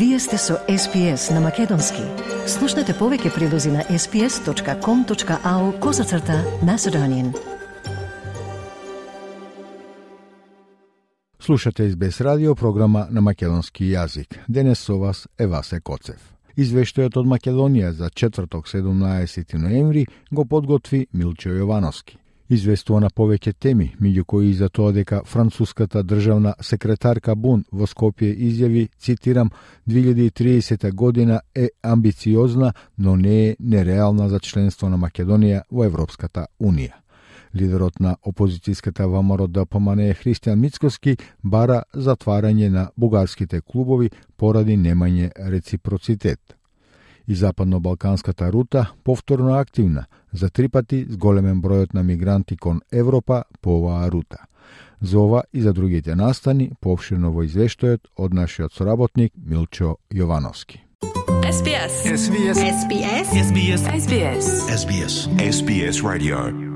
Вие сте со SPS на Македонски. Слушнете повеќе прилози на sps.com.au козацрта на Седонин. Слушате Избес радио програма на македонски јазик. Денес со вас е Васе Коцев. Извештајот од Македонија за четврток 17 ноември го подготви Милчо Јовановски известува на повеќе теми, меѓу кои и за тоа дека француската државна секретарка Бун во Скопје изјави, цитирам, 2030 година е амбициозна, но не е нереална за членство на Македонија во Европската Унија. Лидерот на опозицијската ВМРО ДПМН Христијан Мицкоски бара затварање на бугарските клубови поради немање реципроцитет и западно-балканската рута повторно активна, за три пати с големен бројот на мигранти кон Европа по оваа рута. За ова и за другите настани, пообширно во извештајот од нашиот соработник Милчо Јовановски. SBS. SBS. SBS. SBS. SBS. SBS. SBS Radio.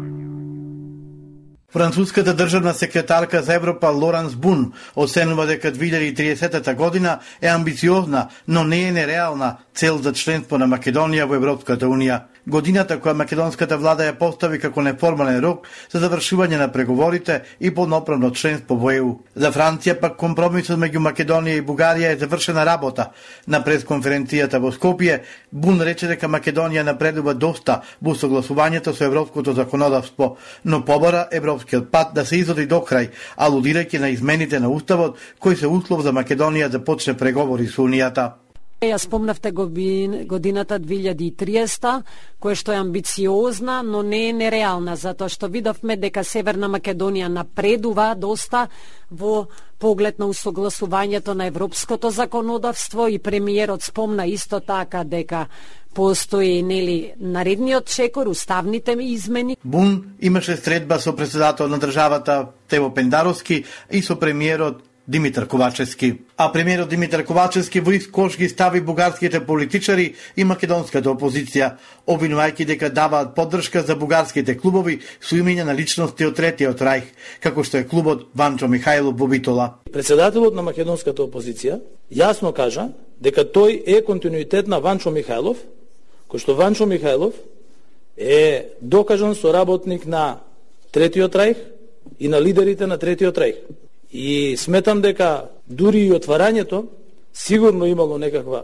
Француската државна секретарка за Европа Лоранс Бун оценува дека 2030 година е амбициозна, но не е нереална цел за членство на Македонија во Европската Унија годината која македонската влада ја постави како неформален рок за завршување на преговорите и полноправно членство во ЕУ. За Франција пак компромисот меѓу Македонија и Бугарија е завршена работа. На пресконференцијата во Скопје Бун рече дека Македонија напредува доста во согласувањето со европското законодавство, но побара европскиот пат да се изоди до крај, алудирајќи на измените на уставот кои се услов за Македонија да почне преговори со Унијата. Ја спомнавте годината 2030, која што е амбициозна, но не е нереална, затоа што видовме дека Северна Македонија напредува доста во поглед на усогласувањето на европското законодавство и премиерот спомна исто така дека постои нели наредниот чекор, уставните измени. Бун имаше средба со председател на државата Тево Пендаровски и со премиерот Димитар Ковачевски. А премиерот Димитар Ковачевски во искош ги стави бугарските политичари и македонската опозиција, обвинувајќи дека даваат поддршка за бугарските клубови со имења на личности од третиот рајх, како што е клубот Ванчо Михајлов во Битола. Председателот на македонската опозиција јасно кажа дека тој е континуитет на Ванчо Михајлов, кој што Ванчо Михајлов е докажан соработник на третиот рајх и на лидерите на третиот рајх. И сметам дека дури и отварањето сигурно имало некаква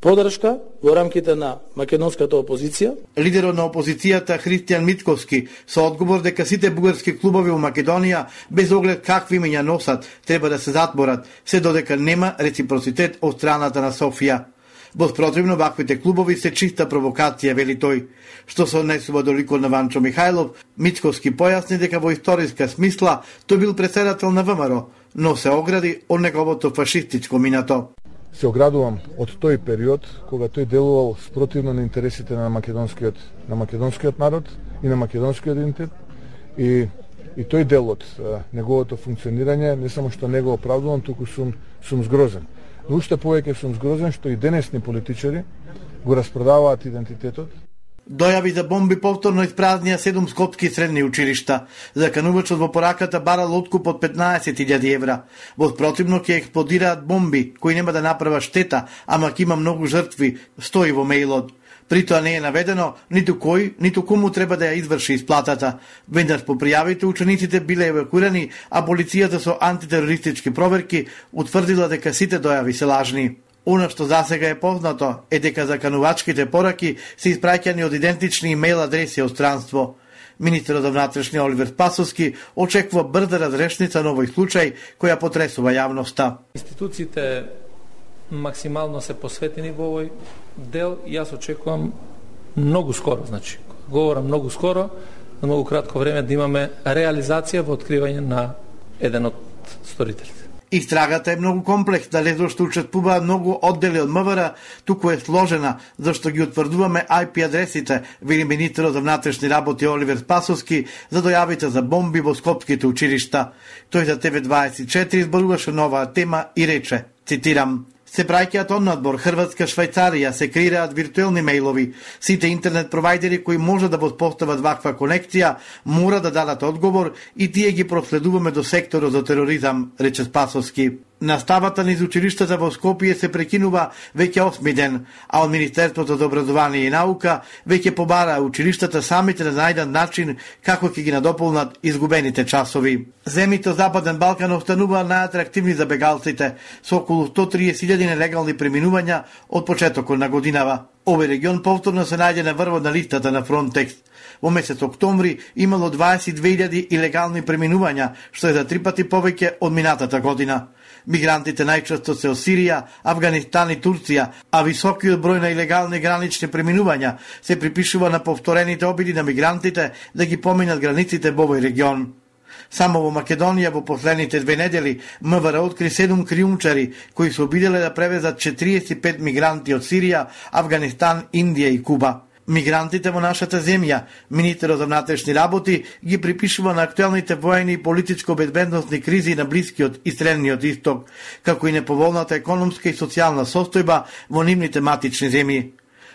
подршка во рамките на македонската опозиција. Лидерот на опозицијата Христијан Митковски со одговор дека сите бугарски клубови во Македонија без оглед какви имења носат треба да се затворат, се додека нема реципроцитет од страната на Софија. Во спротивно, ваквите клубови се чиста провокација, вели тој. Што се однесува до ликот на Ванчо Михајлов, Мицковски појасни дека во историска смисла тој бил председател на ВМРО, но се огради од неговото фашистичко минато. Се оградувам од тој период кога тој делувал спротивно на интересите на македонскиот на македонскиот народ и на македонскиот идентитет и и тој дел од неговото функционирање не само што не го оправдувам, туку сум сум згрозен. Но уште повеќе сум згрозен што и денесни политичари го распродаваат идентитетот. Дојави за бомби повторно испразнија седум скопски средни училишта. Заканувачот да во пораката барал откуп од 15.000 евра. Во спротивно ќе експлодираат бомби кои нема да направа штета, ама ќе има многу жртви, стои во мејлот. При тоа не е наведено ниту кој, ниту кому треба да ја изврши исплатата. Веднаш по пријавите учениците биле евакуирани, а полицијата со антитерористички проверки утврдила дека сите дојави се лажни. Оно што засега е познато е дека заканувачките пораки се испраќани од идентични имейл адреси од странство. Министерот за внатрешни Оливер Спасовски очекува брза разрешница на овој случај која потресува јавноста. Институциите максимално се посветени во овој дел и јас очекувам многу скоро, значи, говорам многу скоро, на многу кратко време да имаме реализација во откривање на еден од сторителите. Истрагата е многу комплексна, не зашто учествуваат многу оддели од МВР, туку е сложена, зашто ги утврдуваме IP адресите, вели министерот за внатрешни работи Оливер Спасовски, за дојавите за бомби во скопските училишта. Тој за ТВ24 изборуваше нова тема и рече, цитирам, се праќаат од надбор Хрватска, Швајцарија, се креираат виртуелни мејлови. Сите интернет провайдери кои може да воспостават ваква конекција, мора да дадат одговор и тие ги проследуваме до секторот за тероризам, рече Спасовски. Наставата низ училиштата во Скопје се прекинува веќе осми ден, а од Министерството за образование и наука веќе побара училиштата самите да најдат начин како ќе ги надополнат изгубените часови. Земите Западен Балкан останува најатрактивни за бегалците, со околу 130.000 нелегални преминувања од почетокот на годинава. Овој регион повторно се најде на врвот на листата на Фронтекс. Во месец октомври имало 22.000 илегални преминувања, што е за три пати повеќе од минатата година. Мигрантите најчесто се од Сирија, Афганистан и Турција, а високиот број на илегални гранични преминувања се припишува на повторените обиди на мигрантите да ги поминат границите во овој регион. Само во Македонија во последните две недели МВР откри седум криумчари кои се обиделе да превезат 45 мигранти од Сирија, Афганистан, Индија и Куба. Мигрантите во нашата земја, министерот за внатрешни работи ги припишува на актуелните воени и политичко-безбедносни кризи на Блискиот и Средниот исток, како и неповолната економска и социјална состојба во нивните матични земји.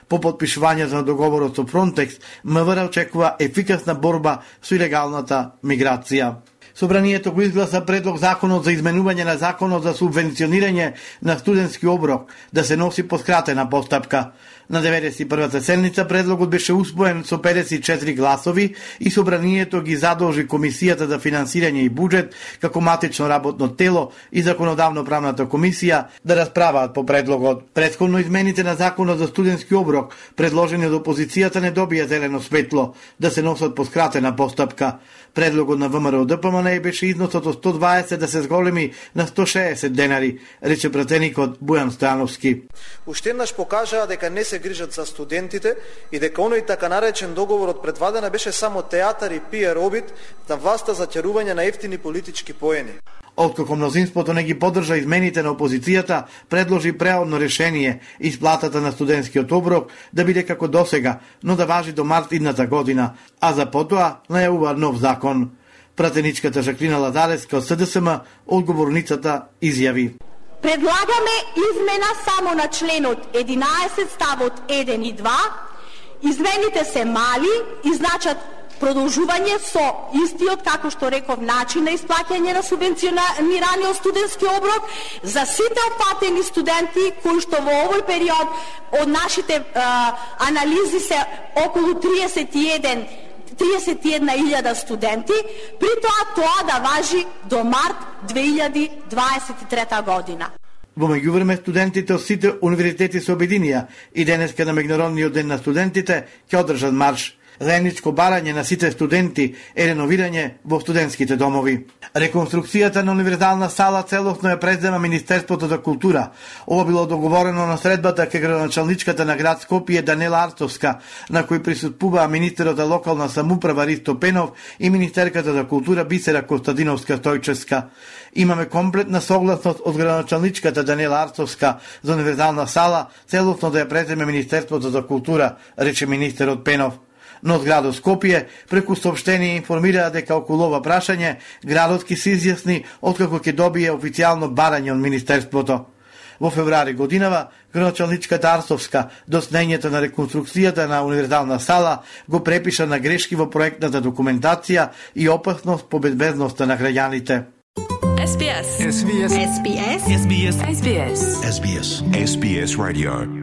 По подпишувањето на договорот со Фронтекс, МВР очекува ефикасна борба со илегалната миграција. Собранието го изгласа предлог законот за изменување на законот за субвенционирање на студентски оброк да се носи по скратена постапка. На 91-та седница предлогот беше успоен со 54 гласови и собранието ги задолжи Комисијата за финансирање и буџет како матично работно тело и законодавно правната комисија да расправаат по предлогот. Предходно измените на законот за студентски оброк, предложени од опозицијата не добија зелено светло да се носат по скратена постапка. Предлогот на ВМРО ДПМН беше износот од 120 да се зголеми на 160 денари, рече пратеникот Бујан Стојановски. Уште еднаш покажаа дека не се грижат за студентите и дека оној така наречен договор од предвадена беше само театар и пиер обид на власта за ќерување на ефтини политички поени. Откако мнозинството не ги поддржа измените на опозицијата, предложи преодно решение исплатата на студентскиот оброк да биде како досега, но да важи до март идната година, а за потоа најавува нов закон. Пратеничката Жаклина Лазареска од СДСМ, одговорницата изјави. Предлагаме измена само на членот 11 ставот 1 и 2. Измените се мали и значат продолжување со истиот, како што реков, начин на исплаќање на субвенционираниот студентски оброк за сите опатени студенти кои што во овој период од нашите е, анализи се околу 31 31.000 студенти, при тоа тоа да важи до март 2023 година. Во меѓувреме студентите од сите универзитети се обединија и денеска на меѓународниот ден на студентите ќе одржат марш заедничко барање на сите студенти е реновирање во студентските домови. Реконструкцијата на универзална сала целосно е презема Министерството за култура. Ова било договорено на средбата кај градоначалничката на град Скопје Данела Арцовска, на кој присутствуваа министерот за локална самуправа Ристо Пенов и министерката за култура Бисера Костадиновска Стојческа. Имаме комплетна согласност од градоначалничката Данела Арцовска за универзална сала, целосно да ја преземе Министерството за култура, рече министерот Пенов но од градот Скопје преку сообштение информираа дека околу ова прашање градот ќе се изјасни откако ќе добие официјално барање од Министерството. Во февруари годинава, градоначалничката Арсовска до снењето на реконструкцијата на универзална сала го препиша на грешки во проектната документација и опасност по безбедноста на граѓаните. SBS. SBS. SBS. SBS. SBS. SBS. SBS Radio.